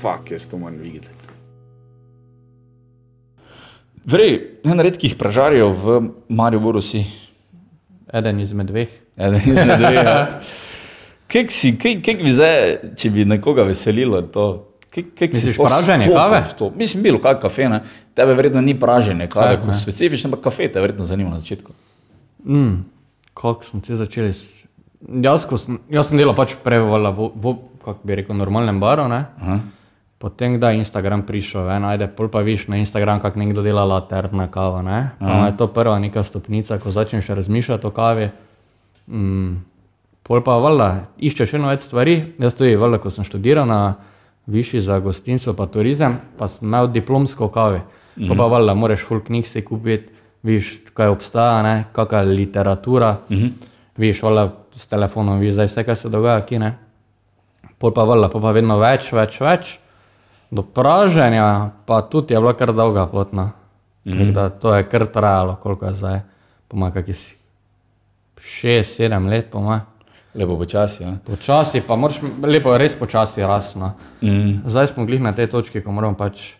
fuck, jaz to moram videti. Vrej, en redkih pražarjev v Mariboru si. Eden izmed dveh. Eden izmed dveh. Ja. Kaj si, kaj, kaj bi zdaj, če bi nekoga veselilo to? Kaj, kaj si Misliš sploh praženje kave? to? Mislim, bilo kak kafe, ne? Tebe verjetno ni praženje kave, kot specifično, ampak kafe te verjetno zanima na začetku. Mm, kako smo se začeli? S... Jaz, ko sem, jaz sem delal pač prej v, v, v kako bi rekel, normalnem baru. Ne? Potem, da je Instagram prišel, ven, ajde, pol pa viš na Instagram, kako nekdo dela laterna kava. Ne? Pa ima je to prva neka stopnica, ko začneš razmišljati o kavi. Mm, pol pa valjda, iščeš še eno več stvari. Jaz tudi, valjda, ko sem študiral na višji za gostinstvo pa turizem, pa sem imel diplomsko kavi. Mm. Pa pa valjda, moraš full knjig si kupiti, viš, kaj obstaja, ne? kakšna je literatura. Mm -hmm. Viš, valjda, s telefonom viš zdaj vse, kaj se dogaja, ki ne. Pol pa valjda, pol pa vedno več, več, več. Do praženja pa tudi je bila kar dolga pot. No. Mm -hmm. To je kar trajalo, koliko je zdaj, pomaga, ki si šest, sedem let, pomaga. Lepo počasi. Ja. Počasi, pa moraš lepo, res počasi rasno. Mm. Zdaj smo glih na tej točki, ko moramo pač,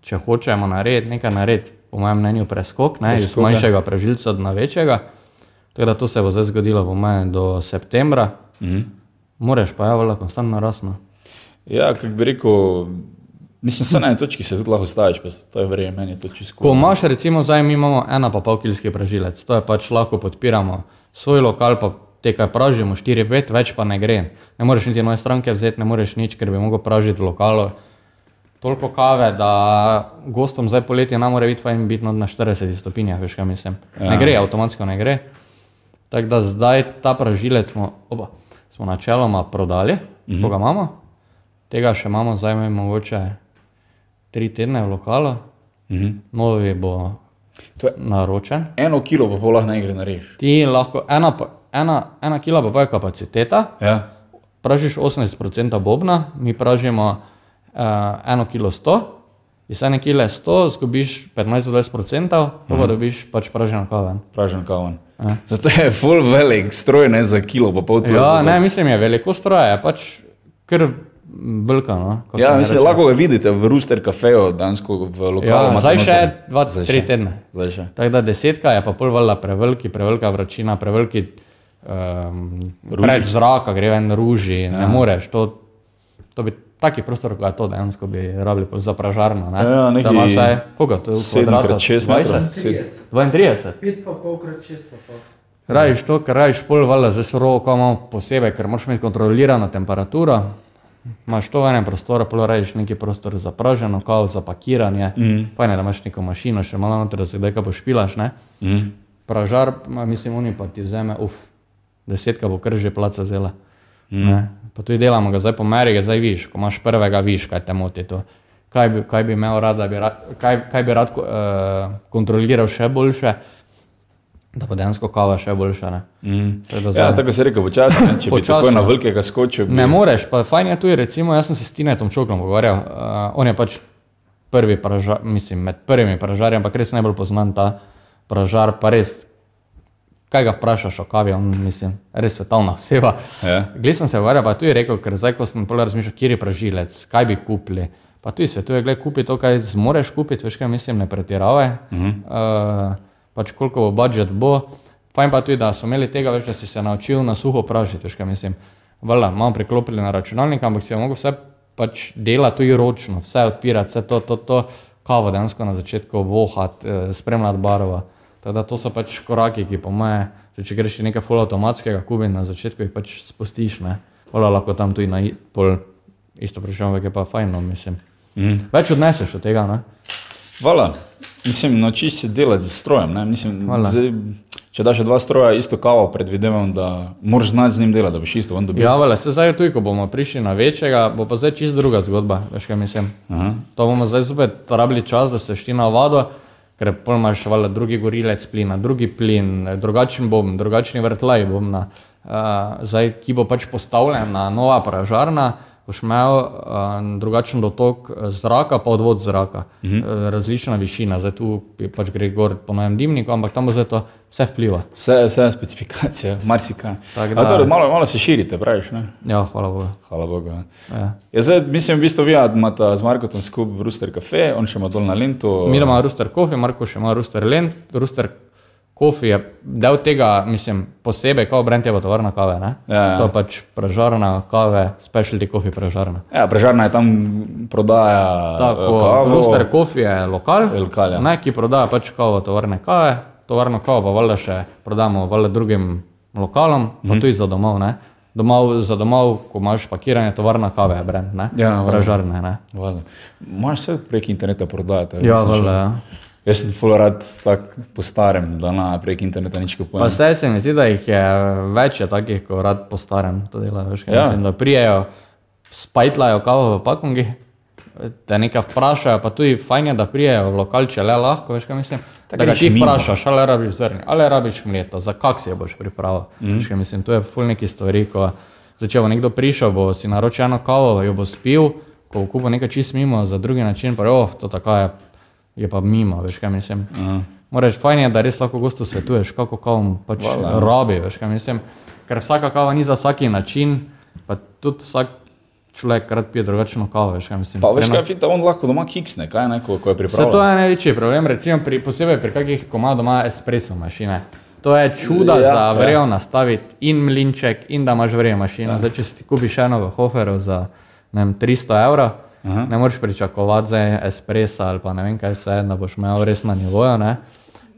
če hočemo narediti nekaj narediti, po mojem mnenju, preskok, ne, iz Preskok, ja. manjšega prežilca na večjega. Tako da to se bo zdaj zgodilo, po mojem, do septembra. Mm. Moraš pa javljati konstantno rasno. Ja, kako bi rekel, mislim, se na eni točki se tudi lahko staviš, pa to je verjetno meni je to čisto. Ko imaš, recimo, zdaj mi imamo ena pa pol kilski pražilec, to je pač lahko podpiramo svoj lokal, pa te kaj pražimo, 4-5, več pa ne gre. Ne moreš niti nove stranke vzeti, ne moreš nič, ker bi mogel pražiti v lokalu. Toliko kave, da gostom zdaj poletje ne more biti fajn biti na 40 stopinjah, veš kaj mislim. Ja. Ne gre, avtomatsko ne gre. Tako da zdaj ta pražilec smo, oba, smo načeloma prodali, uh -huh. ko ga imamo. Tega še imamo zdaj mogoče tri tedne v lokalu, -huh. novi bo To je naročen. eno kilo, pa lahko na. Ti lahko, ena, pa- ena, ena kila pa pa je kapaciteta, Ja. pražiš 80% bobna, mi pražimo uh, eno kilo 100, iz ene kile 100 zgubiš 15-20%, pa pa dobiš pač praženo kavo. Pražen kavan. Zato je full velik stroj, ne za kilo, pa pol to. Ja, ne, mislim, je veliko stroja, je pač kar velika. No, kako Ja, mislim, lahko ga vidite v Rooster kafeju, dansko v lokalu. Ja, zdaj še dva, Zdaj tri še. tedne. Zdaj še. Tako da desetka je pa pol valjda preveliki, prevelika vročina, preveliki um, preč zraka, gre ven ruži, ja. ne moreš. To, to bi taki prostor, kot je to dejansko, bi rabili pol za pražarno. Ne? Ja, neki Da ima vsaj, koga to je? v sedem kvadratu? krat šest metrov. 20? Sedem. 32. 5 pa polkrat 6 pa pol. Rajiš to, ker rajiš pol valjda za surovo, ko imamo posebej, ker moraš imeti kontrolirano temperaturo. Imaš to v enem prostoru, pol rajiš neki prostor za praženo kavo, za pakiranje. Mm. Fajn je, da imaš neko mašino, še malo noter, da se kdaj kaj pošpilaš. Ne? Mm. Pražar, mislim, oni pa ti vzame, uf, desetka bo kar že placa zela. Mm. Pa tudi delamo ga zdaj po meri, ga zdaj viš, ko imaš prvega, viš, kaj te moti to. Kaj bi, kaj bi imel rad, da bi rad, kaj, kaj bi rad uh, kontroliral še boljše, da bo dejansko kava še boljša. Ne, mm. Ja, tako se reče, počasi, če bi Počasi. tako na velikega skočil. Bi... ne moreš, pa fajn je tudi, recimo, jaz sem se s Tinetom Čokom pogovarjal, uh, on je pač prvi pražar, mislim, med prvimi pražarji, ampak res najbolj poznan ta pražar, pa res, kaj ga vprašaš o kavi, on, mislim, res svetovna oseba. Ja. Glej sem se pogovarjal, pa tudi rekel, ker zdaj, ko sem pol razmišljal, kje je pražilec, kaj bi kupili. Pa tudi svetuje, gledaj, kupi to, kaj zmoreš kupiti, veš kaj mislim, ne pretiravaj. Uh -huh. uh, pač koliko bo budžet bo. Fajn pa tudi, da smo imeli tega, veš, da si se naučil na suho pražiti, veš kaj mislim. Vala, malo priklopili na računalnik, ampak si je mogel vse pač delati tudi ročno, vse odpirati, vse to, to, to kavo dejansko na začetku vohati, eh, spremljati barva. Tako da to so pač koraki, ki po moje, zdaj, če greš nekaj full avtomatskega kubi, na začetku jih pač spustiš, ne. Vala, lahko tam tudi na pol isto vprašanje, je pa fajn, no, mislim. Mm. Več odneseš od tega, ne. Vala, mislim, naučiš se delati z strojem. Ne? Mislim, zdaj, če daš dva stroja, isto kavo, predvidevam, da moraš znati z njim delati, da boš isto ven dobil. Ja, vele, se zdaj tudi, ko bomo prišli na večjega, bo pa zdaj čist druga zgodba, veš kaj mislim. Aha. To bomo zdaj zopet rabili čas, da se šti na vodo, ker imaš vele drugi gorilec plina, drugi plin, drugačen bom, drugačni vrtlaj bom na. Uh, zdaj, ki bo pač postavljena nova pražarna, boš imel uh, drugačen dotok eh, zraka, pa odvod zraka, uh -huh. uh, različna višina. Zdaj tu je pač gre gor po novem dimniku, ampak tam bo zdaj to vse vpliva. Vse, vse specifikacije, marsikaj. Da- torej, Malo, malo se širite, praviš, ne? Ja, hvala Bogu. Hvala Bogu. Ja. Ja. Ja, zdaj, mislim, v bistvu vi imate z Markotom skupaj Rooster Cafe, on še ima dol na Lentu. Mi imamo Rooster Coffee, Marko še ima Rooster Lent, Rooster Coffee je del tega, mislim, posebej, kot brend je pa tovarna kave. Ja, ja. To je pač prežarna kave, specialty coffee prežarna. Ja, prežarna je tam prodaja eh, Tako, kavo. Rooster Coffee je lokal, lokal, ja. ne, ki prodaja pač kavo tovarne kave, tovarno kavo pa valjda še prodamo valjda drugim lokalom, pa Mhm. tudi za domov. Ne? Domov, za domov, ko imaš pakiranje, tovarna kave je brend, ne? Ja, valjda. prežarne. Ne? Valjda. Imaš vse prek interneta prodajati. Ja, valjda. že- Ja. Jaz sem full rad tak po starem, da na prek interneta nič Pa kupujem. vse se mi zdi, da jih je več je takih, ko rad po starem to delajo. Veš, Ja. Mislim, da prijejo, spajtlajo kavo v pakungi, te nekaj vprašajo, pa tudi fajn je, da prijejo v lokal, če le lahko, veš kaj mislim. Tako da ti vprašaš, ali rabiš zrnje, ali rabiš mleto, za kak si jo boš pripravil. Mm. Veš kaj mislim, to je ful neki stvari, ko začel bo nekdo prišel, bo si naročil eno kavo, jo bo spil, ko bo kupil nekaj čist mimo, za drugi način pa oh, to tako je, je pa mimo, veš kaj mislim. Aha. Moraš fajn je, da res lahko gostu svetuješ, kako kavo mu pač Hvala. rabi, veš kaj mislim. Ker vsaka kava ni za vsaki način, pa tudi vsak človek rad pije drugačno kavo, veš kaj mislim. Pa veš kaj, nas- fita, on lahko doma kiksne, kaj ne, ko, ko je Vse to pripravljen. je največji problem, recimo pri, posebej pri kakih, ko ima doma espresso mašine. To je čuda Ja, ja, za ja. vrejo nastaviti in mlinček, in da imaš vrejo mašino. Ja. Zdaj, če si kupiš eno v Hoferu za vem, 300 evrov, Aha. ne moreš pričakovati za espresso ali pa ne vem kaj vse, da boš imel res na nivoju. Ne?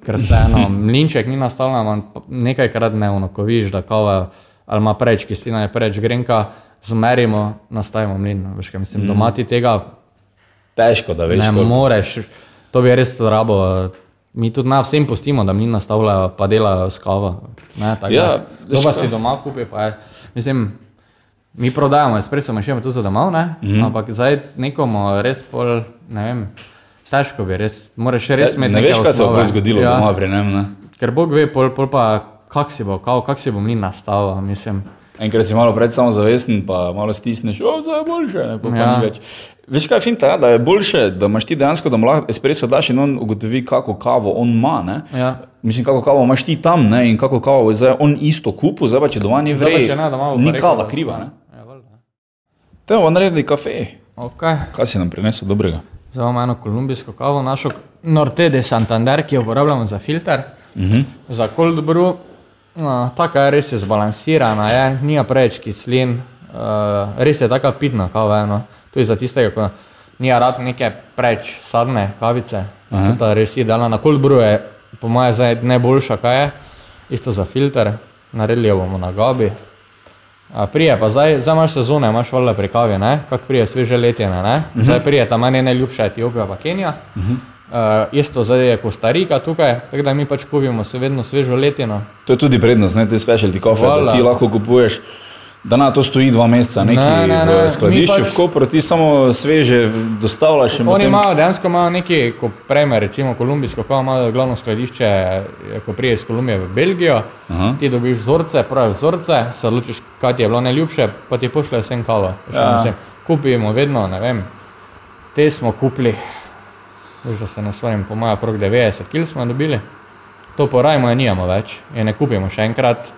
Ker vseeno mlinček ni nastavljen, ampak nekajkrat dnevno, ko vidiš, da kava ali ima preveč kislina, ali preveč grenka, zmerimo, nastavimo mlin. Veš, kaj mislim, doma ti tega Težko, da veš. ne toliko. moreš, to bi res rabo. Mi tudi na vsem pustimo, da mi nastavljajo, pa delajo s kavo. Ne, Ja, da. to pa si doma kupi. Pa je, mislim, mi prodajamo espresso mašine tu za domov, ne? Mm. ampak zdaj nekomu res pol, ne vem, težko bi res, moraš res imeti Ne neke veš, kaj se bo osnove. zgodilo ja, doma pri njem. Ne? Ker Bog ve, pol, pol pa kak si bo, kak si bo mlin nastavil, mislim. Enkrat si malo pred samozavesten, pa malo stisneš, o, zdaj je boljše, ne, pa, pa Ja. ni več. Veš kaj, finta, ja, da je boljše, da imaš ti dejansko, da mu lahko espresso daš in on ugotovi, kako kavo on ima. Ne? Ja. Mislim, kako kavo imaš ti tam ne? in kako kavo je zdaj on isto kupil, zdaj pa če doma ni pa vrej, ne, ni kava kriva. Ne? Ja, valjda. Te bomo naredili kafe. okay. Kaj si nam prinesel dobrega? Zdaj imamo eno kolumbijsko kavo, našo Norte de Santander, ki jo uporabljamo za filter, uh -huh. za cold brew. No, taka je res je zbalansirana, je, nima preveč kislin, uh, res je taka pitna kava. No. Tudi za tistega, ki nija rad neke preveč sadne kavice. To je res idealna. Na cold brew je po mojem zdaj najboljša, kaj je, isto za filter, naredili jo bomo na gabi. A prije pa zdaj, zdaj imaš sezone, imaš valjda pri kavi, ne? kak prije sveže letine, ne? Zdaj prije tam meni najljubša Etiopija pa Kenija. Uh -huh. Uh, isto zdaj je Kostarika tukaj, tako da mi pač kupimo se vedno svežo letino. To je tudi prednost, ne te specialty kafe, da Hvala. ti lahko kupuješ. Da na to stoji dva meseca, neki Ne, ne, ne, v skladišču, mi pač- v Kopru, ti samo sveže dostavljaš. Oni potem- imajo dejansko imajo neki, ko prejme recimo kolumbijsko kavo, imajo glavno skladišče, eh, ko prije iz Kolumbije v Belgijo, Aha. ti dobiš vzorce, pravi vzorce, se odločiš, kaj ti je bilo najljubše, pa ti pošljejo vsem kavo. Ja. Kupimo vedno, ne vem, te smo kupili, da se ne spomnim, po mojem, okrog 90 kg smo dobili, to porajmo in nijamo več, in ne kupimo še enkrat.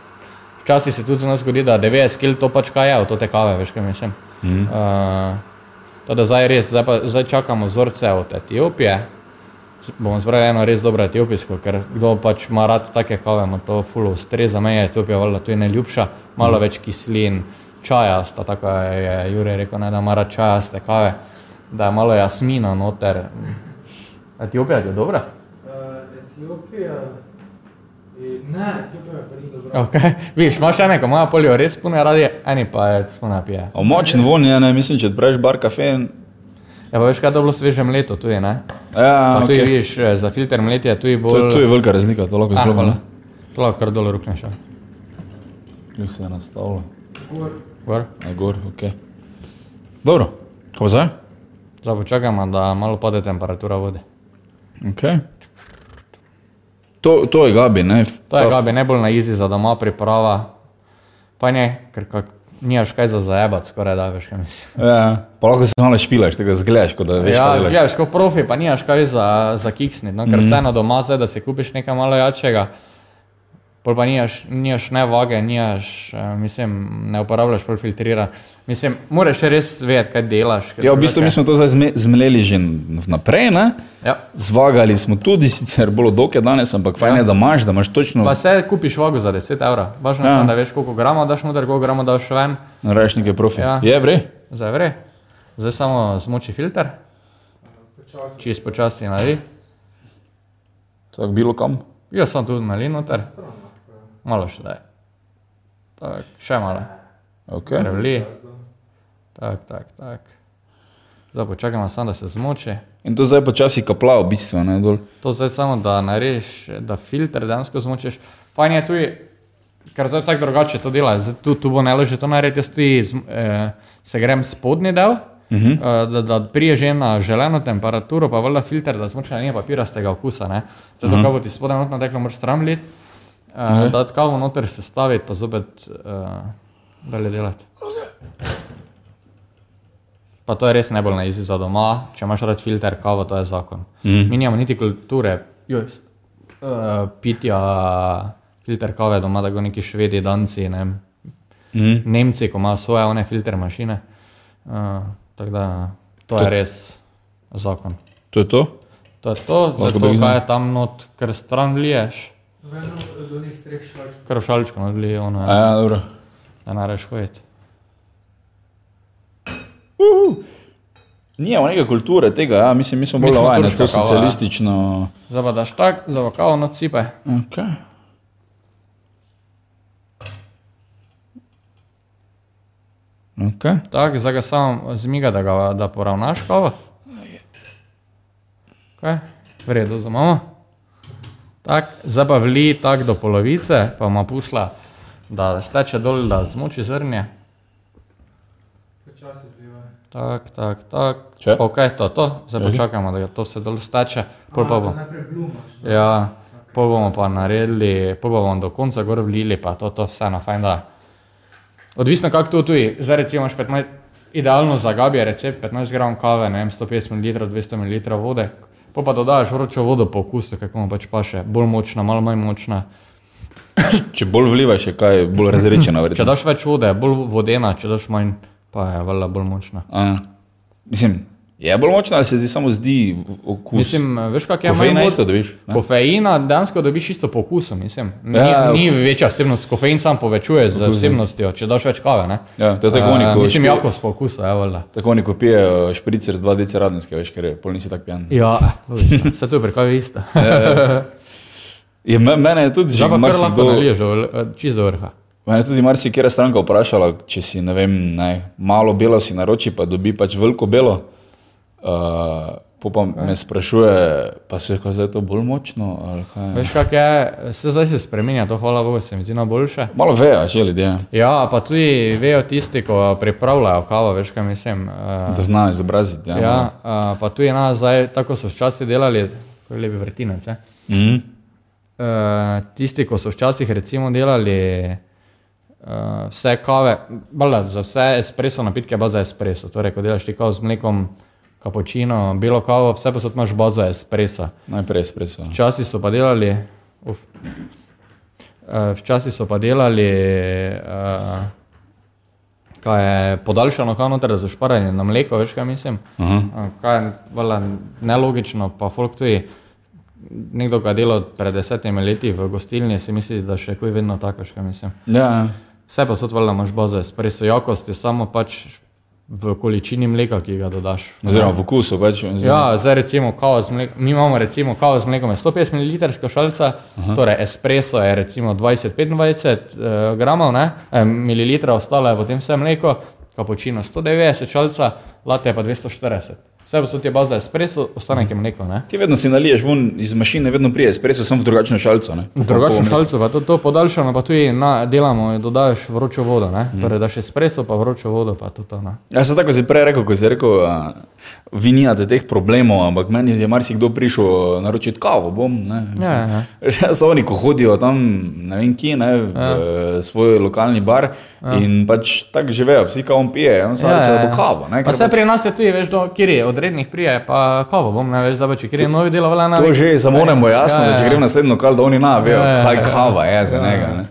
Včasih se tudi zelo zgodi, da 90 kg to pač kaj je, od te kave, veš, kaj mislim. Mm. Uh, to, da zdaj res, zdaj, pa, zdaj čakamo vzorce od Etiopije. Bomo zbrali eno res dobro etiopijsko, ker kdo pač ima rad take kave, ima to full ustreza, meni je Etiopija valjda tu je najljubša, malo mm. več kislin, čajasta, tako je Jure rekel, ne, da ima rad čajaste kave, da je malo jasmina noter. Etiopija je dobra? Uh, Etiopija. Ne, Etiopija ni dobra. Okay. Viš, imaš ene, ko imajo polijo res pune radi, eni pa je spune pije. A Močen von je, ne mislim, če odpreš bar kafe. Ja, pa veš, kaj je to bilo sveže mleto, tu je, ne? Ja, Pa tu je, okay. vidiš, eh, za filter mletja, tu je to, bolj... to je velika razlika, to lahko Ah, zelo malo. To lahko kar dol rukneš. ja. Tu se je nastavilo. Gor. Gor. Na gor, ok. Dobro, ko zdaj? Zdaj počakajmo, da malo pade temperatura vode. Okay. To, to je Gabi, ne? To je gabi najbolj na izi za doma priprava. Pa ne, ker kak, nimaš kaj za zajebat, skoraj da veš, kaj mislim. Ja, pa lahko se malo špilaš, tega zgledaš, kot da veš, ja, zgledaš kot profi, pa nimaš kaj za, za kiksniti, no, ker mm. vseeno doma zdaj, da si kupiš nekaj malo jačega, pol pa nimaš, nimaš ne vage, nimaš, eh, mislim, ne uporabljaš pol filtrira. Mislim, moraš res vedeti, kaj delaš. ker Ja, v bistvu mi smo to zdaj zme- zmleli že vnaprej, ne? Ja. Zvagali smo tudi, sicer bolj dolge danes, ampak fajn je, da imaš, da imaš točno Pa se kupiš vago za 10 evrov. Važno je, Ja. samo, da veš, koliko gramov daš noter, koliko gramov daš ven. Rajš nekaj profi. Ja. Je vre? Zdaj vre. Zdaj samo zmoči filter, Počasi. čist počasi nali. Tako bilo kam. Jaz sem tudi nali noter. Malo še daj. Tak, še malo. Okay. Prevli. Tak, tak, tak. Zdaj počakajmo samo, da se zmoči. In to zdaj počasi kapla v bistvu, ne dol. To zdaj samo, da narediš, da filter dejansko zmočiš. Fajn je tudi, ker zdaj vsak drugače to dela. Zdaj, tu, tu bo ne leže to narediti, jaz tudi eh, se grem spodnji del, uh -huh. eh, da, da prije že na želeno temperaturo, pa valjda filter, da zmoči, da ni papirastega okusa. Ne? Zato, uh -huh. ko bo ti spodaj not nateklo, moraš eh, uh da kavo noter se staviti, pa zopet eh, dalje delati. Pa to je res najbolj na izi za doma, če imaš rad filter, kavo, to je zakon. Mm. Mi nimamo niti kulture uh, pitja filter kave doma, da go neki švedi, danci, ne, Mm. Nemci, ko imajo svoje one filter mašine. Uh, tako da to je res zakon. To je to? To je to, zato kaj je tam not, ker stran liješ, Veno do njih treh šlačk. kar v šaličko not lije, ono, A, ja, dobro. da ne reš hoditi. Nijemo neke kulture tega, ja. mislim, mi smo bolj navajeni na to kava, ja. socialistično. Zdaj pa daš tak, za kavo not cipe. Okay. Okay. Tako, zdaj ga samo zmiga, da ga da poravnaš kavo. Okay. V redu, za Tak, zdaj pa vli tako do polovice, pa ima pusla, da steče dol, da zmoči zrnje. Tak, tak, tak. Ok, to, to. Zdaj počakajmo, da to vse dol steče. Pol pa A, bo. zdaj Najprej blumaš. ne? Ja, pol bomo pa naredili, pol bomo do konca gor vlili, pa to, to vse na fajn da. Odvisno kako to tudi, zdaj recimo imaš 15, idealno za Gabi je recept 15 gramov kave, ne vem, 150 ml, 200 ml vode, pa pa dodaš vročo vodo po okusu, kako mu pač paše, bolj močna, malo manj močna. Če bolj vlivaš, je kaj bolj razrečena. Če verjetno. daš več vode, je bolj vodena, če daš manj, pa je valjda bolj močna. A, mislim, je bolj močna ali se ti samo zdi okus? Mislim, veš kak je Kofeina manj isto dobiš. ne? Kofeina dejansko dobiš isto po okusu, mislim. Ni, Ja, ja, ni večja vsebnost, kofein sam povečuje z vsebnostjo, če daš več kave. Ne? Ja, to je tako Eh, oni, ko Mislim, špi- jakost po okusu, je valjda. Tako oni, ko pijejo špricer z 2 deci radenske, veš, ker je pol nisi tak pijan. Ja, vse to je pri kavi isto. Je, me- mene je tudi že marsikdo, naliješ, do- čist do vrha. mene je tudi marsikera stranka vprašala, če si, ne vem, ne, malo belo si naroči, pa dobi pač veliko belo. Uh, po pa me sprašuje, pa se je kaj zdaj to bolj močno? kaj? Veš kak je, se zdaj se spremenja, to hvala Bogu, se mi zdi na boljše. Malo vejo, že ljudje, Ja, pa tudi vejo tisti, ko pripravljajo kavo, veš kaj mislim. Uh, da znajo izobraziti. Ja, ja, uh, pa tudi nazaj, tako so včasih delali, ko je lepi vrtinec. Eh? Mm. Uh, tisti, ko so včasih recimo delali uh, vse kave, bala, za vse espresso napitke, baza espresso. Torej, ko delaš ti kavo z mlekom, kapučino, belo kavo, vse pa so imaš baza espresso. Najprej espresso. Včasih so pa delali, uf, uh, včasih so pa delali, uh, kaj je podaljšano kavo noter za šparanje na mleko, veš kaj mislim. Uh -huh. Uh, kaj je vala, nelogično, pa folk tudi. Nekdo, ki je delal pred desetimi leti v gostilni, si misli, da še kuj vedno tako, še mislim. Ja, Vse pa so odvrla, imaš bazo espresso, jakost je samo pač v količini mleka, ki ga dodaš. oziroma v okusu pač. oziroma- Ja, zdaj recimo kavo z mlekom, mi imamo recimo kavo z mlekom, je 150 ml šalica, Aha. torej espresso je recimo 20-25 uh, gramov, ne, eh, mililitrov, ostalo je potem vse mleko, kapučino 190 šalica, latte pa 240. Vse so ti baza espresso, ostane je mleko, ne. Ti vedno si naliješ ven iz mašine, vedno prije espresso, samo v drugačno šalico. ne. Drugačno šalico, pa to, to podaljšano, pa tudi na, delamo, dodaš vročo vodo, ne, torej daš espresso, pa vročo vodo, pa to to, ne. Ja, sem tako si prej rekel, ko si rekel, a, vi nimate teh problemov, ampak meni je marsikdo prišel naročiti kavo, bom. Ne, mislim. Ja, ja. So oni, ko hodijo tam, ne vem kje, ne, v ja. svoj lokalni bar ja. in pač tako živejo, vsi kavom pijejo, on samo Ja, reče, ja, da ja. bo kavo. Ne, Pa vse pač pri nas je tudi, veš, do, je od rednih prije, pa kavo bom, ne veš, da kjer je novi delo, vela na To že samo ne bo jasno, Ja, da če ja. grem na naslednjo kal, da oni na vejo, Ja, ja, kaj ja. kava je za Ja, njega. ja. Ne.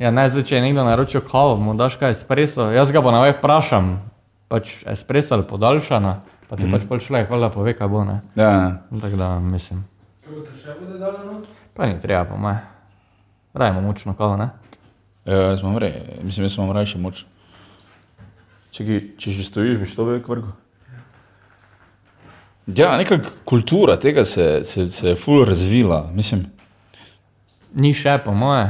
Ja, ne, zdaj, če je nekdo naročil kavo, mu daš kaj espresso, jaz ga pa navaj vprašam, pač espresso ali podaljšana, pa ti mm. pač pol človek hvala pove, kaj bo, ne. Ja. Tako da mislim, Kaj bo te še bude dalo not? pa ni treba po moje. Rajmo močno kavo, ne. Ja, jaz imam rej, mislim, jaz imam rajši moč. Če, ki, če že stojiš, bi to velik vrgo. Ja, neka kultura tega se, se, se je ful razvila, mislim. Ni še po moje.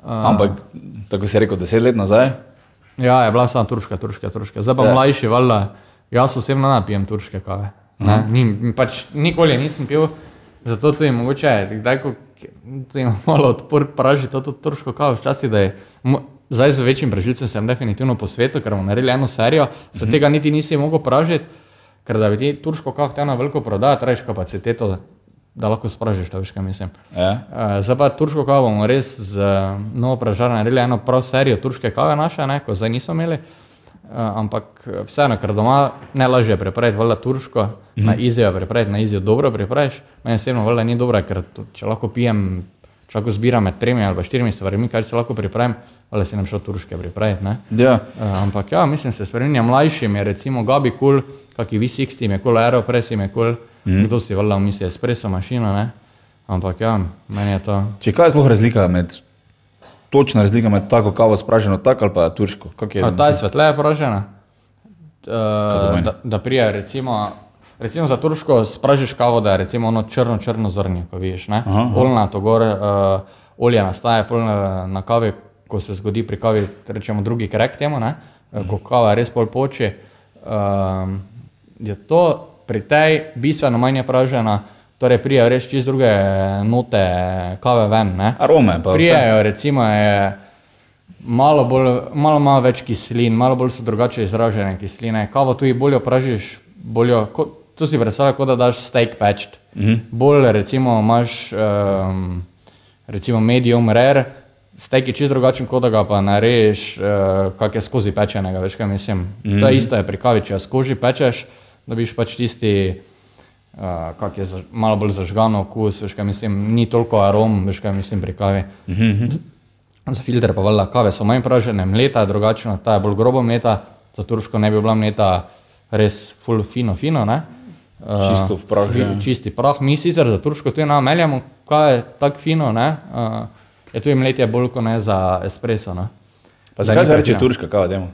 Uh, Ampak, tako si rekel, deset let nazaj, Ja, je bila sama turška, turška, turška. Zdaj pa. Ja. mlajši, valjda, jaz osebno ne pijem turške kave. Ne, ni, pač nikoli je nisem pil, zato tudi mogoče, kdaj, ko tudi imam malo odpor pražiti to turško kavo, včasih da je. Zdaj z večjim pražilcem sem definitivno po svetu, ker bomo naredili eno serijo, za tega niti nisi mogel pražiti, ker da bi ti turško kavo te na veliko prodajati, trajiš kapaciteto, da lahko spražiš, to veš, kaj mislim. ja. Uh, zdaj pa turško kavo bomo res z uh, novo pražarno naredili eno prav serijo turške kave naše, ne, ko zdaj nismo imeli. Uh, ampak eh, vseeno, ker doma najlažje je pripraviti, valjda turško, -hmm. na izijo pripraviti, na izijo dobro pripraviš. Meni osebno valjda ni dobro, ker to, če lahko pijem, če lahko zbiram med tremi ali štirimi stvarmi, kaj se lahko pripravim, valjda si nam šel turške pripraviti. Ne? ja. Uh, ampak ja, mislim, se spremenja mlajšim, je recimo Gabi kul, cool, kaki V60 jim je kul, cool, Aeropress je kul, cool, mm. kdo si valjda misli espresso mašina, ne? Ampak ja, meni je to. Če kaj je sploh razlika med, točna razlika med tako kavo spraženo tako ali pa turško? Kak je, A ta je svetleje pražena. Uh, da, da prije, recimo, recimo za turško spražiš kavo, da je recimo ono črno, črno zrnje, ko vidiš, ne? Aha, aha. Oljna to gor, uh, olje nastaje pol na, na kavi, ko se zgodi pri kavi, rečemo drugi krek temu, ne? Uh, ko kava res pol poči. Um, je to pri tej bistveno manj pražena, torej prije res čist druge note kave ven, ne? Arome pa vse. Prijejo, recimo, je malo, bolj, malo, malo več kislin, malo bolj so drugače izražene kisline. Kavo tudi bolje pražiš, bolje, tu si predstavljaj, kot da daš steak patched. Mm -hmm. Bolj recimo imaš um, recimo medium rare, steak je čist drugačen, kot da ga pa narediš, uh, kak je skozi pečenega, veš kaj mislim. Mm -hmm. To je isto je pri kavi, če skozi pečeš, dobiš pač tisti. Uh, kak je zaž, malo bolj zažgan okus, veš kaj mislim, ni toliko arom, veš kaj mislim pri kavi. Mm -hmm. Za filter pa valjda kave so manj pražene, mleta je drugačna, ta je bolj grobo mleta, za turško ne bi bila mleta res full fino, fino, ne? Uh, Čisto v prah že. či- Čisti prah, mi sicer za turško tudi nameljamo, kaj je tako fino, ne? Uh, je tudi mletje bolj kot ne za espresso, ne? Pa zakaj se reče turška kava, demo?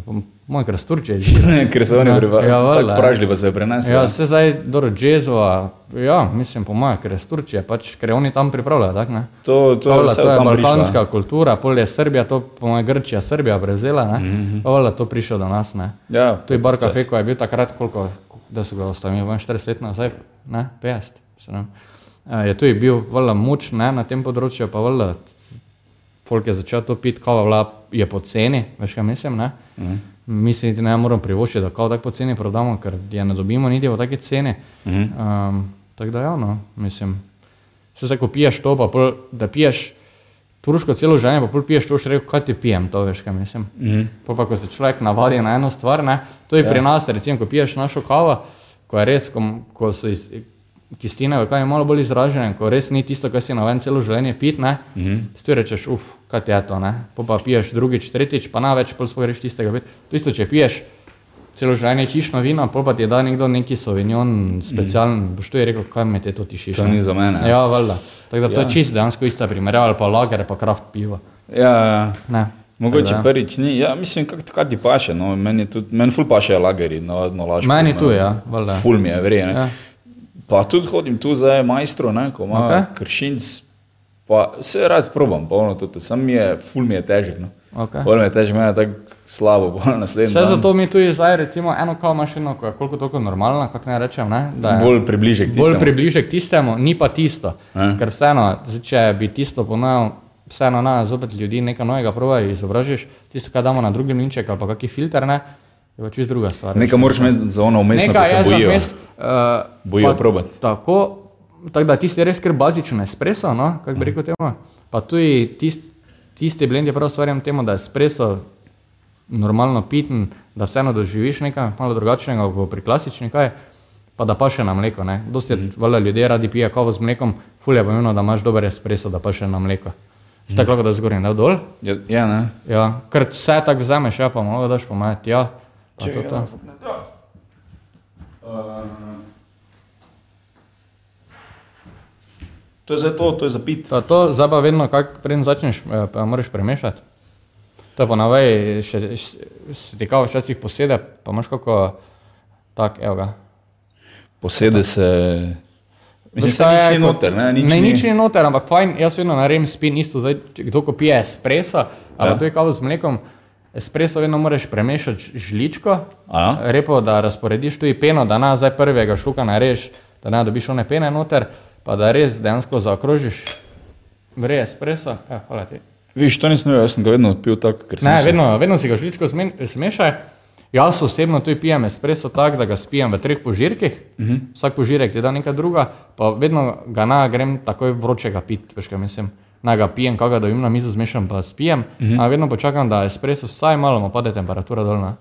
Je pa Moj, ker sturče je. Ker so oni Ja, pripravili, ja, ja, valjda, tako pražili pa se je prenesli. Ja, se zdaj dobro džezova, ja, mislim po mojem, ker je sturče, pač, ker oni tam pripravljajo, tako ne? To, to, Pavla, to je balkanska prišlo. kultura, pol je Srbija, to po mojem Grčija, Srbija prevzela, ne? Mm -hmm. Pavla, to prišlo do nas, ne? Ja, To je bar kafe, ko je bil takrat, koliko, da so ga ostavili, 40 let nazaj, ne, 50. se ne. Eh, Je tudi bil valjda moč ne, na tem področju, pa valjda folk je začel to piti, kava vla je poceni, veš kaj mislim, ne? Mm. Mislim, da ne moramo privoščiti, da kavo tako poceni prodamo, ker je ne dobimo niti v take cene. Mm. Um, tako da ja, no, mislim. Se zdaj, ko piješ to, pa pol, da piješ turško celo življenje, pa pol piješ to, še rekel, kaj ti pijem, to veš, kaj mislim. Mm. Pa, pa ko se človek navadi na eno stvar, ne, to je ja. pri nas, recimo, ko piješ našo kavo, ko je res, ko, ko so iz, kisline v kavi malo bolj izražene, ko res ni tisto, kar si navaden celo življenje pit, ne, mm -hmm. ti rečeš, uf, kaj je to, ne, pa, pa piješ drugič, tretjič, pa na več, pol sploh greš tistega pit. To isto, če piješ celo življenje hišno vino, pol pa ti da nekdo neki sovignon specialen, mm. boš to je rekel, kaj me te to tišiš. To ni za mene. Ja, valjda. Tako da to Ja. je čisto dejansko ista primerjava, ali pa lager, pa kraft pivo. Ja, ja. Ne. Mogoče da, ja. prvič ni, ja, mislim, kako kaj ti paše, no, meni, je tudi, meni ful paše lageri, navadno lažko. Meni no, tu, ja, valjda. Ful mi je verjetno. Ja. Pa tudi hodim tu za majstro, ne, ko ima Ok. okay. kršinc, pa se rad probam, pa ono tudi, sam mi je, ful mi je težek, no. Okay. Bolj mi je težek, meni je tako slabo, bolj naslednji Vse zato mi tudi zdaj, recimo, eno kao mašino, ko je koliko toliko normalna, kako naj rečem, ne? da je Bolj približek bolj tistemu. približek tistemu, ni pa tisto. Ja. Ker vseeno, če bi tisto ponovil, vseeno na zopet ljudi nekaj novega provaj izobražiš, tisto, kar damo na drugi linček ali pa kakšen filter, ne, je pa čisto druga stvar. Nekaj moraš imeti za ono umestno, ko Nekaj se bojijo. vmes, uh, Bojijo pa probati. Tako, tako da tisti res kar bazičen espresso, no, kako bi rekel temu. Pa tudi tist, tisti blend je prav stvarjam temu, da je espresso normalno piten, da vseeno doživiš nekaj malo drugačnega kot pri klasični kaj, pa da pa še na mleko. Ne. Dosti Mhm. je, valjda ljudje radi pije kavo z mlekom, ful je pomembno, da imaš dober espresso, da pa še na mleko. Mhm. tako lahko da zgornji, da dol. Ja, ja, ne. Ja, ker vse tako vzameš, ja, pa malo daš pomajati, ja. Pa to, to. To je za to, to je za pit. To, to zdaj pa vedno, kako preden začneš, eh, pa moraš premešati. To je pa navaj, še, še, se ti kao včasih posede, pa imaš kako, tak, evo ga. Posede se. Mislim, da nič je, ni ko- noter, ne? Nič ne, ni. nič ni noter, ampak fajn, jaz vedno naredim spin isto, zdaj, če kdo ko pije espresso, ali Ja. ja. to je kavo z mlekom, espresso vedno moraš premešati žličko, Aha. repo, da razporediš tudi peno, da na zdaj prvega šuka nareš, da ne dobiš one pene noter, pa da res dejansko zaokrožiš, vre espresso, evo, hvala ti. Viš, to nisem vedel, jaz sem ga vedno pil tako, ker sem Ne, vedno, vedno si ga žličko zmešaj. Jaz osebno tudi pijem espresso tako, da ga spijem v treh požirkih, uh -huh. vsak požirek ti da nekaj druga, pa vedno ga na grem takoj vročega pit, veš kaj mislim. Na ga pijem, kaj ga dobim na mizo, zmešam pa spijem, uh -huh. a vedno počakam, da espresso vsaj malo mu pade temperatura dolna.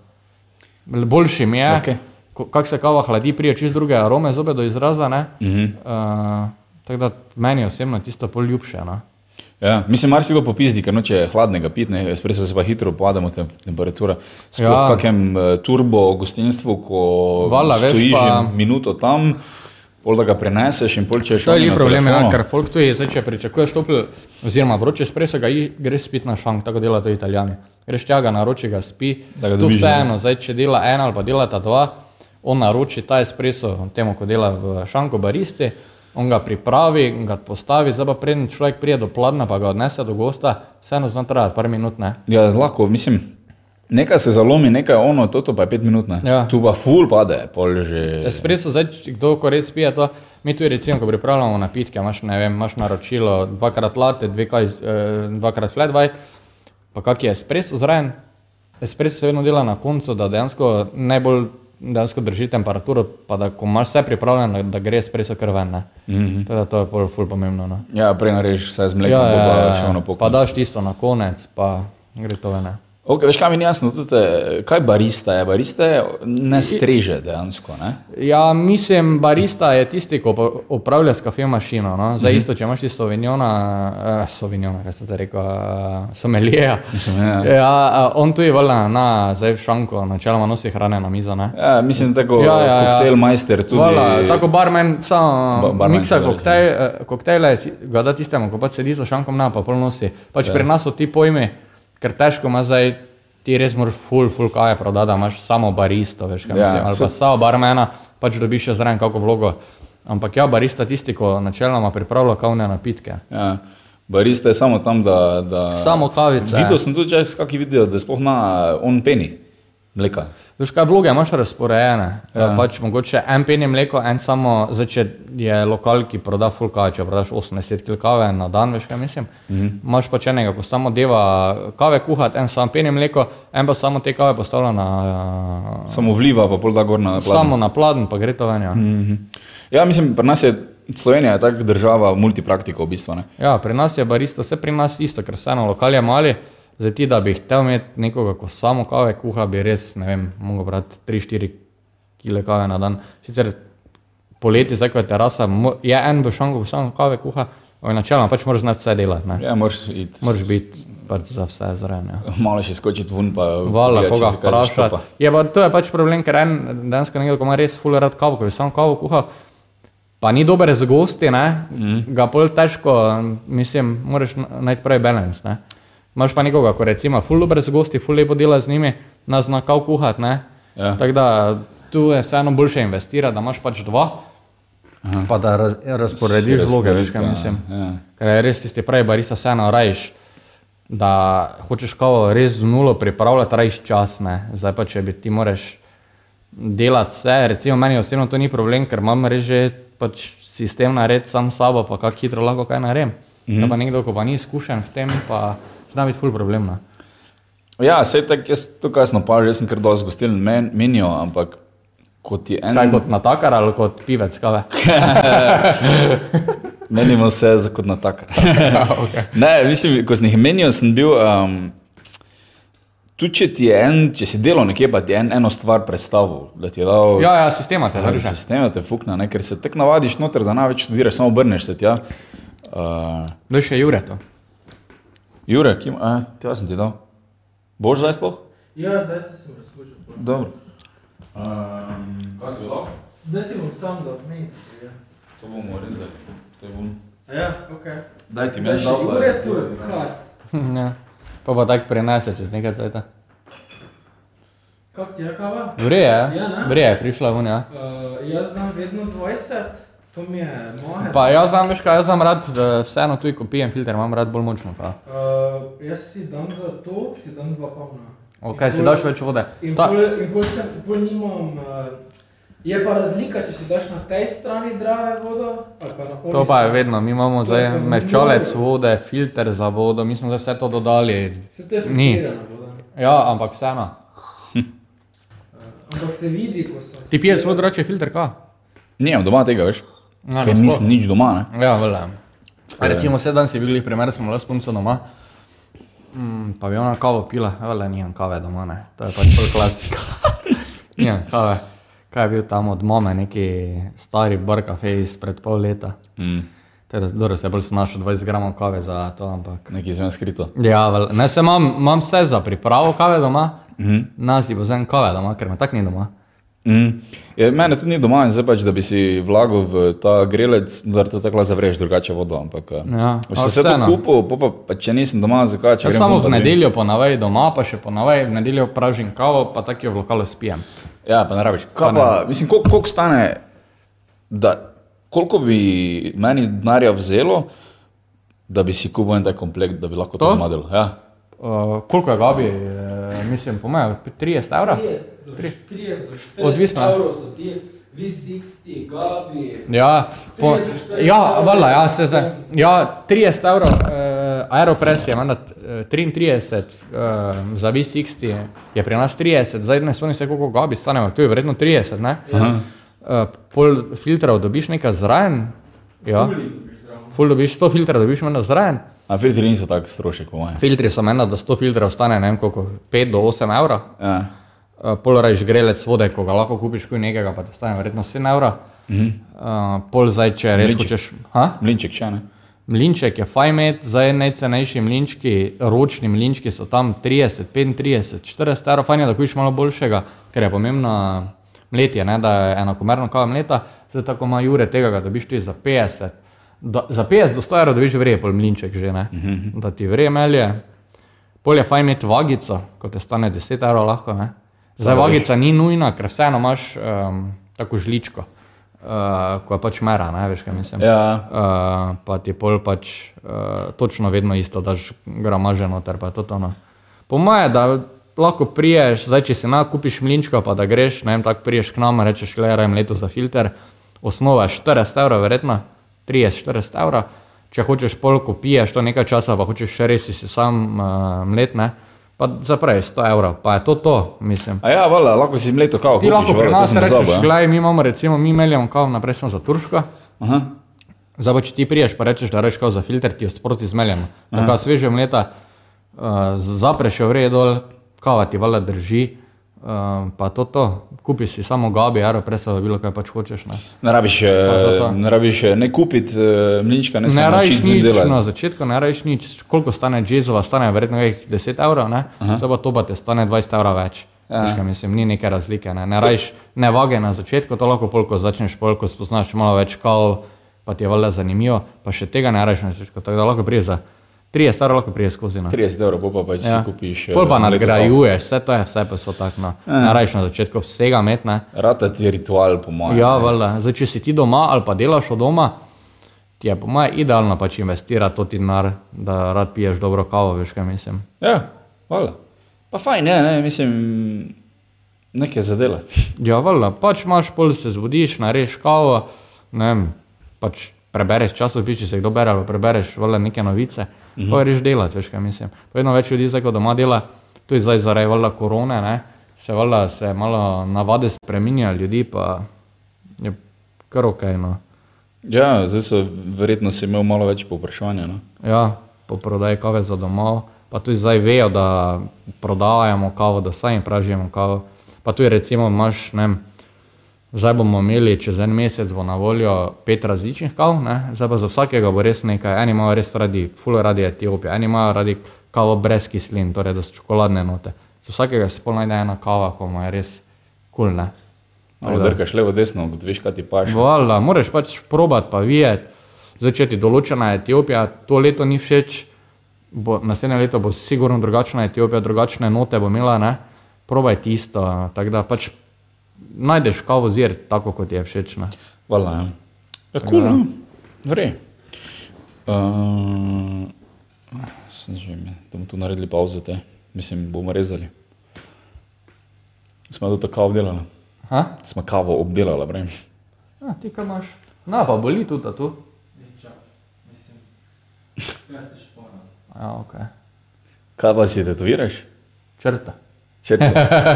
Boljši mi je, okay. kako se kava hladi, prije čist druge arome zobe do izraza, ne. Uh -huh. uh, tako da meni osebno tisto pol ljubše, no. Ja, mislim, marsikdo popizdi, ker noče hladnega pit, ne, espresso se pa hitro upademo tem, temperatura. Sploh Ja. v kakem eh, turbo gostinstvu, ko Vala, stojiš pa... minuto tam, pol da ga preneseš in pol če je To je šel li na problem, ja, ker folk tu je, zdaj, če pričakuješ toplo, oziroma vroče espresso, ga i- greš spiti na šank, tako delajo to italijani. Greš tja, ga naroči, ga spi. Da ga Tu vseeno, zdaj, če dela ena ali pa delata dva, on naroči ta espresso temu, ko dela v šanku baristi, on ga pripravi, ga postavi, zdaj pa preden človek prije do pladna, pa ga odnese do gosta, vseeno zna trajati par minut, ne. Ja, lahko, mislim, nekaj se zalomi, nekaj ono, toto pa je pet minut, ne. Ja. Tu pa ful pade, pol že. Espresso, zdaj, če kdo ko res pije to, mi tudi recimo, ko pripravljamo napitke, imaš, ne vem, imaš naročilo dvakrat latte, dve kaj, eh, dvakrat flat white, pa kak je espresso zraven. Espresso se vedno dela na koncu, da dejansko najbolj dejansko drži temperaturo, pa da ko imaš vse pripravljeno, da, gre espresso kar ven. Mm -hmm. Teda, to je pol ful pomembno. No. Ja, prej narediš vse z mlekom, ja, pa še ono pa daš tisto na konec, pa gre to ven. Okay, veš, kaj mi ni jasno, tudi, kaj barista je? Barista je ne streže dejansko, ne? Ja, mislim, barista je tisti, ki upravlja s kafe mašino. No? Zdaj, isto, če imaš ti sovinjona, uh, sovinjona, kaj se te reče, uh, somelija. Ja. Ja, uh, on tu je valjda na, zdaj v šanku, načeloma nosi hrane na mizo. Ne? Ja, mislim, tako Ja, ja, ja. koktejlmajster tudi. Voilà, tako barmen samo Ba- barman miksa koktejl, eh, koktejle, ga da tistemu, ko pač sedi za šankom na, pa pol nosi. Pač Ja. pri nas so ti pojmi, ker težko ima zdaj, ti res moraš full, full kave prodati, da imaš samo baristo, veš kaj Ja, mislim, ali pa samo barmena, pač dobiš še zraven kako vlogo. Ampak ja, barista tisti, ko načeloma pripravlja kavne napitke. Ja. Barista je samo tam, da. da... Samo kavice. Videl sem tudi čas, kaki video, da sploh na on peni mleka. Veš kaj, vloge imaš razporejene. Ja. Pač mogoče en pen je mleko, en samo, zdaj če je lokal, ki proda full kave, če prodaš 80 kg kave na dan, veš kaj mislim. Mhm. Imaš pač enega, ko samo deva kave kuhati, en sam pen je mleko, en pa samo te kave postavlja na, Samo vliva, pa pol da gor na pladen. samo na pladen, pa gre to ven. Ja. Mhm. Ja, mislim, pri nas je Slovenija je taka država multipraktikov v bistvu. Ne? ja, pri nas je barista, vse pri nas isto, ker vseeno lokal je mali. Zdaj ti, da bi hotel imeti nekoga, ko samo kave kuha, bi res, ne vem, mogel brati 3-4 kg kave na dan. Sicer poleti, zdaj ko je terasa, je en v šanku, samo kave kuha, načeloma pač moraš znati vse delati. Ne? Ja, moraš iti. Moraš biti pač za vse zraven. Ja. Malo še skočiti ven, pa Vala, če koga vprašati. Je pa to je pač problem, ker en dejansko nekdo, ko ima res full rad kavo, ko bi samo kavo kuhal, pa ni dober z gosti, ne, mm. ga pol težko, mislim, moraš na- najti pravi balans. Ne. Imaš pa nekoga, ko recimo full dober z gosti, full lepo dela z njimi, nas zna kav kuhati, ne. Ja. Tako da tu je vseeno boljše investirati, da imaš pač dva. Aha. Pa da raz, razporediš Res vloge, veš kaj ja, mislim. ja. Ker je res tisti pravi barista vseeno rajiš, da hočeš kavo res z nulo pripravljati, rajiš čas. Ne. Zdaj pa če bi ti moraš delati vse, recimo meni osebno to ni problem, ker imam res že pač sistem nared sam s sabo, pa kako hitro lahko kaj naredim. Mm -hmm. Pa nekdo, ko pa ni izkušen v tem, pa zna biti ful problem. No. Ja, sej tako, jaz to kasno pa že sem kar dosti gostil men, menijo, ampak kot je en. Kaj kot natakar ali kot pivec kave? Menimo se za kot na tak. okay. Ne, mislim, ko sem jih menil, sem bil. Um, tudi če ti je en, če si delal nekje, pa ti je en, eno stvar predstavil, da ti je dal. Ja, ja, sistema te drži. Sistema te fukna, ne, ker se tek navadiš noter, da največ študiraš, samo obrneš se tja. Uh, Veš, je Jure to. Jure, kim, a, tja sem ti dal. Boš zdaj sploh? Ja, da se sem razložil. Dobro. Um, kaj si dal? Da si bom sam da odmeniti. Ja. To bomo rezali. To bom... ja, ok. Daj ti meni dal. pa- ure tu, kat. ja. Pa pa tako prenese čez nekaj cajta. Kak ti je kava? Vrije, Ja, ne? vrije je prišla ven, ja. Uh, jaz dam vedno 20, to mi je moje. Pa jaz znam, veš kaj, jaz znam rad, eh, vseeno tudi ko pijem filter, imam rad bolj močno. Pa. Uh, jaz si dam za to, si dam dva polna. Ok, In si pol- daš več vode. In Ta, pol, in pol, sem, pol nimam, uh, je pa razlika, če si daš na tej strani drave vodo, ali pa na oni to pa je vedno, mi imamo zdaj meščalec vode, filter za vodo, mi smo zdaj vse to dodali. Se to je filtrirana voda. Ja, ampak vseeno. Uh, ampak se vidi, ko sem... Ti piješ zelo drugače filter, kaj? Nijem doma tega, veš? Ja, Ker nasploh. nisem nič doma, ne? Ja, vele. Recimo, sedaj si bil primer, smo le s punco doma. Mm, pa bi ona kavo pila, vele, nimam kave doma, ne. To je pač bolj klasika. nimam kave. Kaj je bil tam od mame, neki stari bar kafe izpred pol leta. Mm. Teda, dobro, se bolj sem našel 20 gramov kave za to, ampak. Nekaj izven skrito. Ja, vel, ne, se imam, imam vse za pripravo kave doma, mm -hmm. nas bo vzem kave doma, ker me tak ni doma. Mm. Je, mene tudi ni doma in zdaj pač, da bi si vlagal v ta grelec, da to tako zavreš drugače vodo. Ampak, eh, Ja, se to vseeno. kupil, pol pa, pa če nisem doma, zakaj grem samo v pa nedeljo ponavadi doma, pa še ponavadi v nedeljo pražim kavo, pa tako jo v lokalu spijem. Ja, pa ne rabiš. Kaj pa, mislim, kol, koliko stane, da, koliko bi meni denarja vzelo, da bi si kupil en tak komplekt, da bi lahko to, To? to model. Ja. Uh, koliko je Gabi, e, mislim, po mojem, 30 evrov? 30 do 30 do 40 Odvisno, ja. evrov so ti V60, Gabi. Ja, po, 30 do 40 ja, vala, ja, se zdaj. Ja, 30 evrov, uh, Aeropress je menda eh, 33, uh, za V60 je pri nas 30, zdaj ne spomnim se, koliko Gabi stane, ampak to je verjetno 30, ne? Uh, pol filtrov dobiš nekaj zraven, ja, ful dobiš 100 filtrov, dobiš menda zraven. A filtri niso tako strošek, po mojem. Filtri so menda, da 100 filtrov stane, ne vem koliko, 5 do 8 evrov. Ja. Uh, Polorajš grelec vode, ko ga lahko kupiš kuj nekega, pa te stane verjetno 7 evrov. Uh -huh. uh, pol zdaj, če res Mlinček. hočeš. Ha? Mlinček še ne. Mlinček je fajn imeti, zdaj najcenejši mlinčki, ročni mlinčki so tam 30, 35, 40 evrov, fajn je, da kupiš malo boljšega, ker je pomembno mletje, ne, da je enakomerno kava mleta, zdaj tako ima Jure tega, ga dobiš ti za 50. Do, za 50 do 100 evrov dobiš vreje, pol mlinček že ne, uh -huh. da ti vreje melje. Pol je fajn imeti vagico, ko te stane 10 evrov lahko, ne. Zdaj Samo vagica ni nujna, ker vseeno imaš um, tako žličko, uh, ko je pač mera, ne veš, kaj mislim. Ja. Uh, pa ti pol pač uh, točno vedno isto, daš gramaže noter, pa je to tono. Po moje, da lahko priješ, zdaj če si na kupiš mlinčka, pa da greš, ne vem, tako priješ k nam, rečeš, le rajem leto za filter, osnova je 40 evrov, verjetno 30-40 evrov. Če hočeš pol, ko piješ to nekaj časa, pa hočeš še res si sam uh, mlet, ne, pa zaprej 100 evrov, pa je to to, mislim. A ja, vala, lahko si mleto kavo Ti kupiš, lahko pri vala, to nas sem rečeš, ja. gledaj, mi imamo recimo, mi meljemo kavo naprej sem za Turško, Aha. Zdaj pa če ti priješ, pa rečeš, da rečeš kao za filter, ti jo sproti zmeljemo. Tako sveže mleta, uh, zapreš jo vrej dol, kava ti valjda drži, uh, pa to to. Kupi si samo gabi, aeropresa, bilo kaj pač hočeš. Ne, Ne rabiš, to eh, to. ne rabiš eh, ne kupiti eh, mlinčka, ne ne njim nič, delati. na začetku ne rajiš nič, koliko stane jazzova, stane verjetno nekaj 10 evrov, ne, zdaj pa to pa te stane 20 evrov več. Veš, kaj mislim, ni neke razlike. Ne, ne rajiš ne vage na začetku, to lahko polko začneš, polko spoznaš malo več kao, pa ti je valjda zanimivo, pa še tega ne rajiš na začetku, tako da lahko prije za 30 evrov lahko prije skozi. No. 30 evrov, pol pa pač Ja. si kupiš. eh, Pol pa kavo. nadgrajuješ, vse to je, vse pa so tako. No. Ne rajiš na začetku vsega metne. Rata ti je ritual, po mojem. Ja, valjda. Zdaj, če si ti doma ali pa delaš od doma, ti je po mojem idealno pač investirati to ti denar, da rad piješ dobro kavo, veš kaj mislim. Ja, hvala. Pa fajn, ne, ne, mislim, nekaj zadelati. Ja, valjda, pač imaš, pol se zbudiš, nareš kavo, ne vem, pač prebereš časopis, če se kdo bere, ali prebereš valjda neke novice, -huh. pa greš delati, veš kaj mislim. Vedno več ljudi zdaj, ko doma dela, tudi zdaj zaradi valjda korone, ne, se valjda se malo navade spreminja ljudi, pa je kar ok. No. Ja, zdaj so verjetno si imel malo več povpraševanja. No? Ja, po prodaji kave za domov, pa tudi zdaj vejo, da prodajamo kavo, da sami pražimo kavo. Pa tudi recimo imaš, ne vem, zdaj bomo imeli čez en mesec bo na voljo pet različnih kav, ne? zdaj pa za vsakega bo res nekaj. Eni imajo res radi, full radi Etiopijo, eni imajo radi kavo brez kislin, torej da so čokoladne note. Za vsakega se pol najde ena kava, ko mu je res kul. Cool, Malo drkaš levo, desno, veš, kaj ti paš. Vala, moraš pač probat, pa videti. Začeti določena Etiopija, to leto ni všeč, bo, naslednje leto bo sigurno drugačna Etiopija, drugačne note bo imela, ne? probaj tisto. Tako da pač najdeš kavo zir, tako kot je všeč. Ne? Hvala. Ja, ja kul, no. Vre. Uh, sem že imel, da bomo tu naredili pauzo, te. mislim, bomo rezali. Smo to tako obdelali. Ha? Smo kavo obdelali, brem. A, ti kaj imaš? Na, pa boli tudi ta tu. Niča, mislim. Jaz te šporam. Ja, ok. Kaj pa si tetoviraš? Črta. Črto.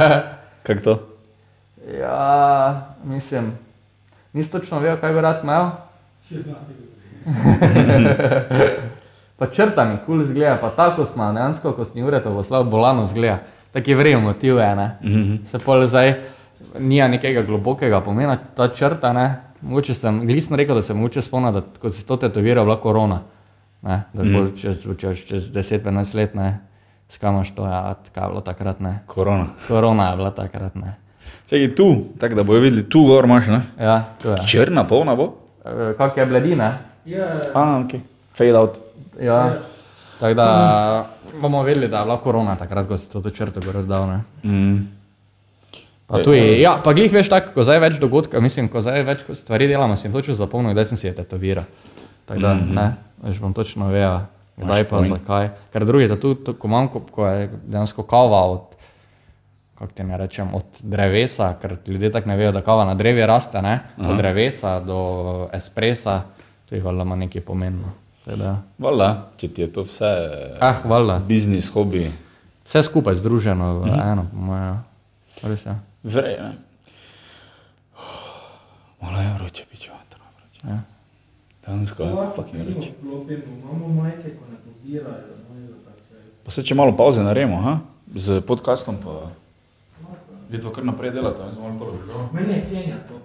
Kako to? Ja, mislim, nisi točno vedel, kaj bi rad imel. pa črta mi kul cool zgleda, pa tako smo dejansko, ko si ure to poslal, bolano zgleda. Tako je vrem motiv, ne. Mm -hmm. Se pol zdaj nija nekega globokega pomena ta črta, ne. Mogoče sem, glisno rekel, da sem mogoče spomnil, da ko si to tetoviral, bila korona. Ne, da mm. čez, čez, čez 10-15 let, ne, skamaš to, ja, kaj je bilo takrat, ne. Korona. Korona je bila takrat, ne. Čekaj, tu, tako da bojo videli, tu gor imaš, ne? Ja, to je. Črna, polna bo? E, Kak je bledina? Ja, A, ok. Fade out. Ja. Tako da bomo vedeli, da je bila korona takrat, ko si to črto gor dal, ne. Mm. Pa tu je, ja, pa glih veš tako, ko zdaj več dogodka, mislim, ko zdaj več stvari delamo, sem točno zapomnil, kdaj sem si je tetoviral. Tako da, mm -hmm. ne, veš, bom točno vedel, kdaj pa point. zakaj. Ker drugi, da tu, tu, ko imam, ko, ko je dejansko kava od, kako ti ne rečem, od drevesa, ker ljudje tako ne vejo, da kava na drevi raste, ne, od drevesa do espresa, to je valjda ima nekaj pomembno. Tako da, Vala, če ti je to vse Ah, valjda. biznis, hobi, Vse skupaj združeno v eno, po mojem. Res je. vre, ne? Malo je vroče, piče, vatrno vroče. Ja. Dansko je fucking vroče. Imamo majke, ko ne pobirajo, no. Pa se če malo pauze naredimo, ha? Z podcastom pa vidva kar naprej delata, jaz malo to že. Meni je Kenija to.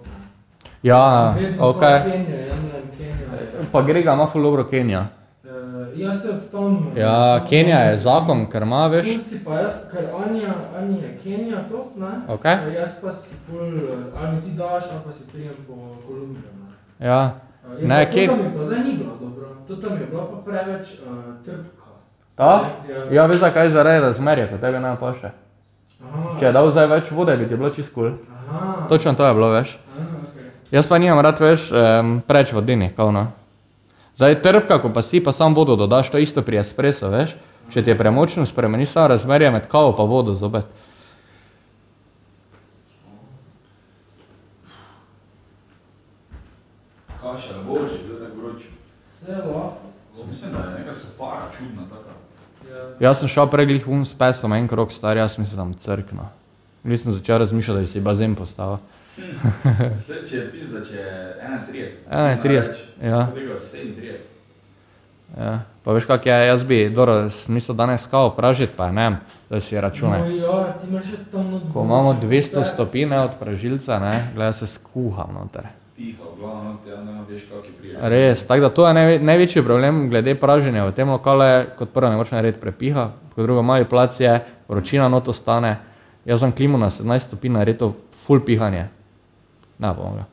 Ja, ok. okay. Kenijo, jemljem Kenijo. Pa Grega ima ful dobro Kenija. Uh, jaz se v tom... Ja, Kenija je zakon, ker ima, veš. Kursi pa jaz, ker Anja, Anja je Kenija to, ne? Ok. Eh, Jaz pa si pol, eh, ali ti daš, ali pa si prijem po Kolumbijo, ne? Ja. Je Ne, pa, Ken- to tam mi pa zdaj ni bilo dobro. To tam je bila pa preveč uh, trpka. Ta? Ja. Ja, veš zakaj zaradi razmerja, ko tebe ne paše. Aha, Če je dal zdaj več vode, bi ti bilo čist kul. aha, Točno to je bilo, veš. aha, okay. Jaz pa nimam rad več um, preč vodeni, kauno. Zdaj trpka, ko pa si pa sam vodo dodaš, to je isto pri espresso, veš. Če ti je premočno, spremeniš samo razmerje med kavo pa vodo zopet. Kaša, vroče, zdaj tako vroče. Vse lahko. Mislim, da je neka sopara čudna taka. Ja. Jaz sem šel preglih um s pesom en krok star, jaz mislim, da tam crkno. Nisem začel razmišljati, da si bazen postavil. Se, če je pizda, če je 31. 31, ja. Tega 37. Ja. Pa veš, kak je, jaz bi, dobro, smisel danes kavo pražiti, pa ne, vem, da si računaj. No, ja, ti imaš tam Ko imamo 200 stopinj od pražilca, ne, gledaj se skuham noter. Piha, glavno, te ne veš, kak je prije. Res, tako da to je najve, največji problem glede praženja v tem lokalu, je, kot prvo ne moreš narediti prepiha, kot drugo mali plac je, vročina noto stane. Jaz sem klimo na 17 stopinj naredil full pihanje. Ne bom ga.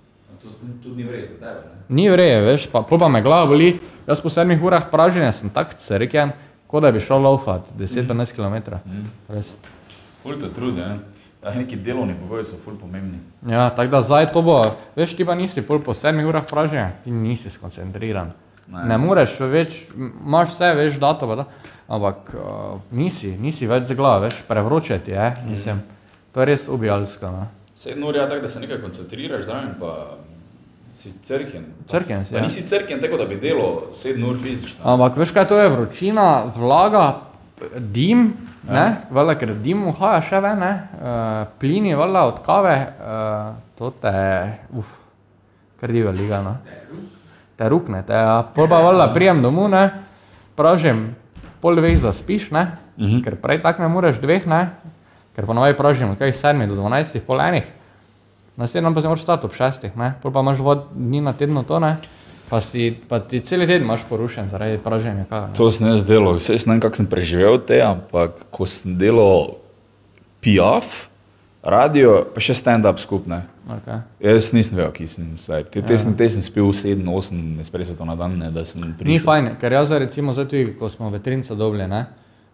To tudi ni vrej za tebe, ne? Ni vreje, veš, pa, pol pa me glava boli. Jaz po sedmih urah praženja sem tak crkjen, kot da bi šel laufat 10-15 km. Res. Ful te trudi, ne? Ja, neki delovni pogoji so ful pomembni. Ja, tako da zdaj to bo, veš, ti pa nisi pol po sedmih urah praženja, ti nisi skoncentriran. Ne, Ne, moreš več, imaš vse, veš, dato, pa da, ampak uh, nisi, nisi več z glave, veš, prevroče ti je, mislim, to je res ubijalsko. No. Sedem ur je tako, da se nekaj koncentriraš zraven, pa si crkjen. Crkjen si, ja. nisi crkjen tako, da bi delal sedem ur fizično. Ampak veš, kaj to je vročina, vlaga, dim, Ne, vala, ker dim uhaja še ven, ne, uh, plini vala od kave, uh, to te, uf, kar diva liga, no. Te rukne, te, ja. Pol pa vala prijem domov, ne, pražim, pol dveh zaspiš, ne, uh -huh. ker prej tak ne moreš dveh, ne, ker ponovaj pražim, kaj sedmi do dvanajstih, pol enih. Naslednji pa se moraš stati ob šestih, ne, pol pa imaš vod dni na tedno to, ne. Pa, si, pa ti cel teden imaš porušen zaradi praženja kave. ne. To sem jaz delal, vse ne vem, kako sem preživel te, ampak ko sem delal PIAF, radio, pa še stand-up skupne. Okay. Jaz nisem vedel, ki sem vse. Te, te, sem, te sem spil 7-8 espresso na dan, ne, da sem Ni prišel. fajn, ker jaz zdaj recimo, zdaj tudi, ko smo veterinca dobili, ne,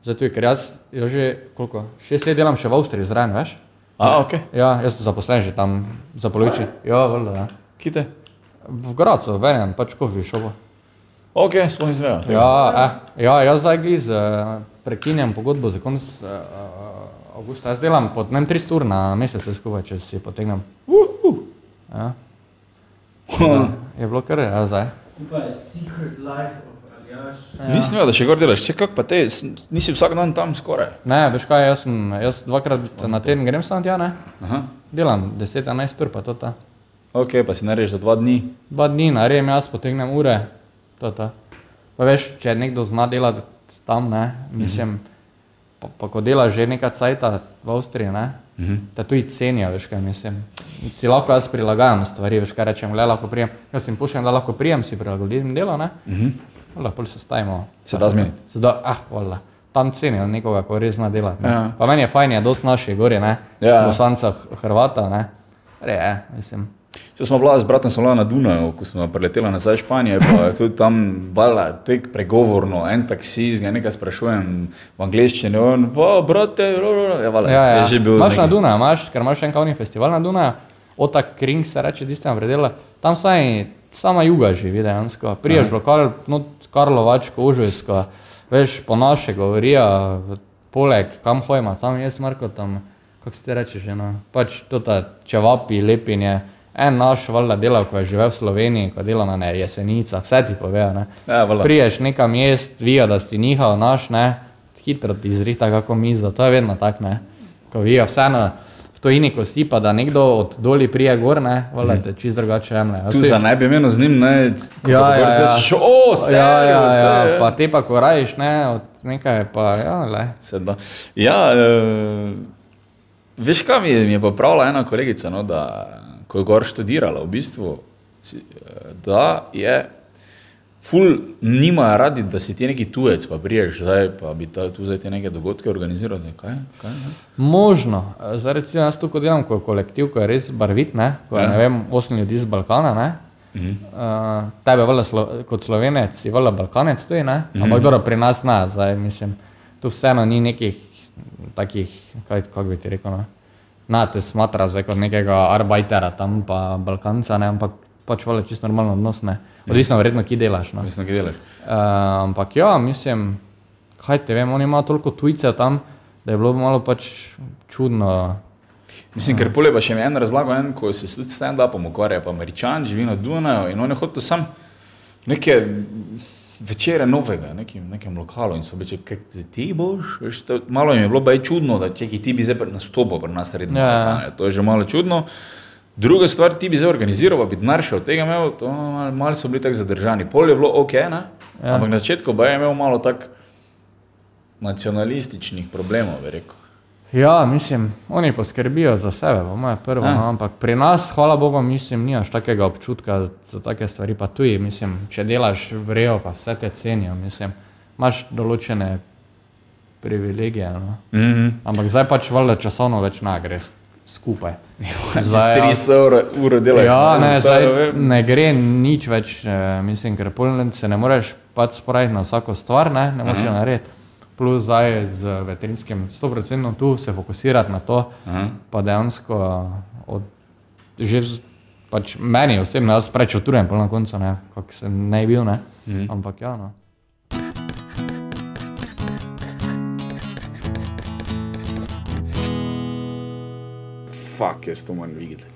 zdaj tudi, ker jaz, jaz že koliko, šest let delam še v Avstriji zraven, veš? A, ok. Ja, jaz sem zaposlen že tam za poloviči. Ja, valjda, ja. Kite? V Gracu, verjam, pač kofi šobo. Ok, vedel. tega. Ja, eh, ja, jaz zdaj gliz uh, prekinjam pogodbo za konec uh, avgusta. Jaz delam pod ne vem, 300 ur na mesec skupaj, če si potegnem. Ja. Da, je bilo kar, ja, zdaj. Pa je Secret Life of Aljaš. Nisem vedel, da še gor delaš. Če kako pa te, nisi vsak dan tam skoraj. Ne, veš kaj, jaz, sem, jaz dvakrat na teden grem sam tja, ne? Aha. Delam 10-11 ur, pa to ta. Ok, pa si narediš za dva dni. Dva dni narejem, jaz potegnem ure, to to. Pa veš, če nekdo zna delati tam, ne, mislim, pa, pa ko delaš že nekaj cajta v Avstriji, ne, da tudi cenijo, veš kaj mislim. Si lahko jaz prilagajam stvari, veš kaj rečem, le lahko prijem, jaz jim puščam, da lahko prijem, si prilagodim delo, ne, lahko se stavimo. Se da zmeniti. Se da, ah, vola. Tam cenijo nekoga, ko res zna delati. Ja. Pa meni je fajn, je dosti naših gori, ne, Ja. bosanca, Hrvata, ne, re, je, mislim. Če smo bila z bratom smo bila na Dunaju, ko smo preletela nazaj iz Španije, pa je tudi tam vala tek pregovorno, en taksist, ga nekaj sprašujem v angleščini, on, pa brate, ro, ro, ro." ja, vala, Ja, ja. je že bil Imaš na Dunaju, imaš, ker imaš en kavni festival na Dunaju, Otak Kring se reče, tistem predela, tam saj sama juga živi dejansko. Priješ v lokal, no, Karlovačko, Užujsko, veš, po naše govorijo, poleg kam hojma, tam jaz Marko, tam, kako se ti reče že, no, pač to ta čevapi, lepinje, en naš valjda delal, ko je živel v Sloveniji, ko dela na ne, jesenicah, vse ti povejo, ne. Ja. Priješ nekam jest, vijo, da si njihov naš, ne, hitro ti zrihta kako mizo, to je vedno tak, ne. Ko vijo vseeno v tojini, ko si pa, da nekdo od doli prije gor, ne, valjda te čist drugače jemlje. Ja, Tu za ne bi imel z njim, ne, ko Ja, pa ja, gor se ja. rečeš, o, ja, ja, zdaj, ja, pa te pa ko rajiš, ne, od nekaj pa, ja, le. Se da. Ja, uh, veš, kaj mi je, mi je popravila ena kolegica, no, da ko je gor študirala, v bistvu, eh, da je ful, nimajo radi, da si ti neki tujec, pa priješ zdaj, pa bi ta, tu zdaj te neke dogodke organiziral. ne, Kaj? kaj ne? Možno, zdaj recimo jaz tukaj delam kot kolektiv, ko je res barvit, ne, ko je, Ja. ne vem, osem ljudi z Balkana, ne. Uh, tebe vele slo, kot slovenec, si vele balkanec tudi, ne? ampak dobro, pri nas ne, zdaj mislim, tu vseeno ni nekih takih, kaj, kako bi ti rekel, ne? Na te smatra zdaj kot nekega arbajtera tam pa balkanca, ne? ampak pač vele čisto normalno odnos, ne. Odvisno verjetno, ki delaš. No. Mislim, kaj delaš. Uh, ampak ja, mislim, kaj te vem, oni imajo toliko tujcev tam, da je bilo malo pač čudno. Mislim, ker pole pa še mi en razlagal, en, ko se tudi stand-upom ukvarja, pa američan, živi na Dunaju in on je hotel sam neke večere novega, nekim, nekem lokalu in so reče, kaj ti boš, veš, to, malo jim je bilo baj čudno, da če ti bi zdaj nastopil pri nas redno, Ja, ja. To je že malo čudno. Druga stvar, ti bi zdaj organiziral, pa bi denar še od tega imel, to malo, malo so bili tako zadržani. Pol je bilo ok, ne? Ja. ampak na začetku pa je imel malo tak nacionalističnih problemov, bi rekel. Ja, mislim, oni poskrbijo za sebe, po mojem prvo, Ja. no, ampak pri nas, hvala Bogu, mislim, nimaš takega občutka za take stvari, pa tudi, mislim, če delaš v rejo, pa vse te cenijo, mislim, imaš določene privilegije, no. Mm -hmm. ampak zdaj pač valjda časovno več ne gre skupaj. Za 300 ur, ur delaš. Ja, ne, zdaj, zdaj ne gre nič več, eh, mislim, ker pol se ne moreš pač spraviti na vsako stvar, ne, ne moreš jo narediti. Plus zdaj z veterinskim 100% tu se fokusirati na to, Aha. pa dejansko od, že pač meni osebno, jaz prečutujem pol na koncu, ne, kak sem ne bil, ne, ampak ja, no. Fuck, jaz to moram videti.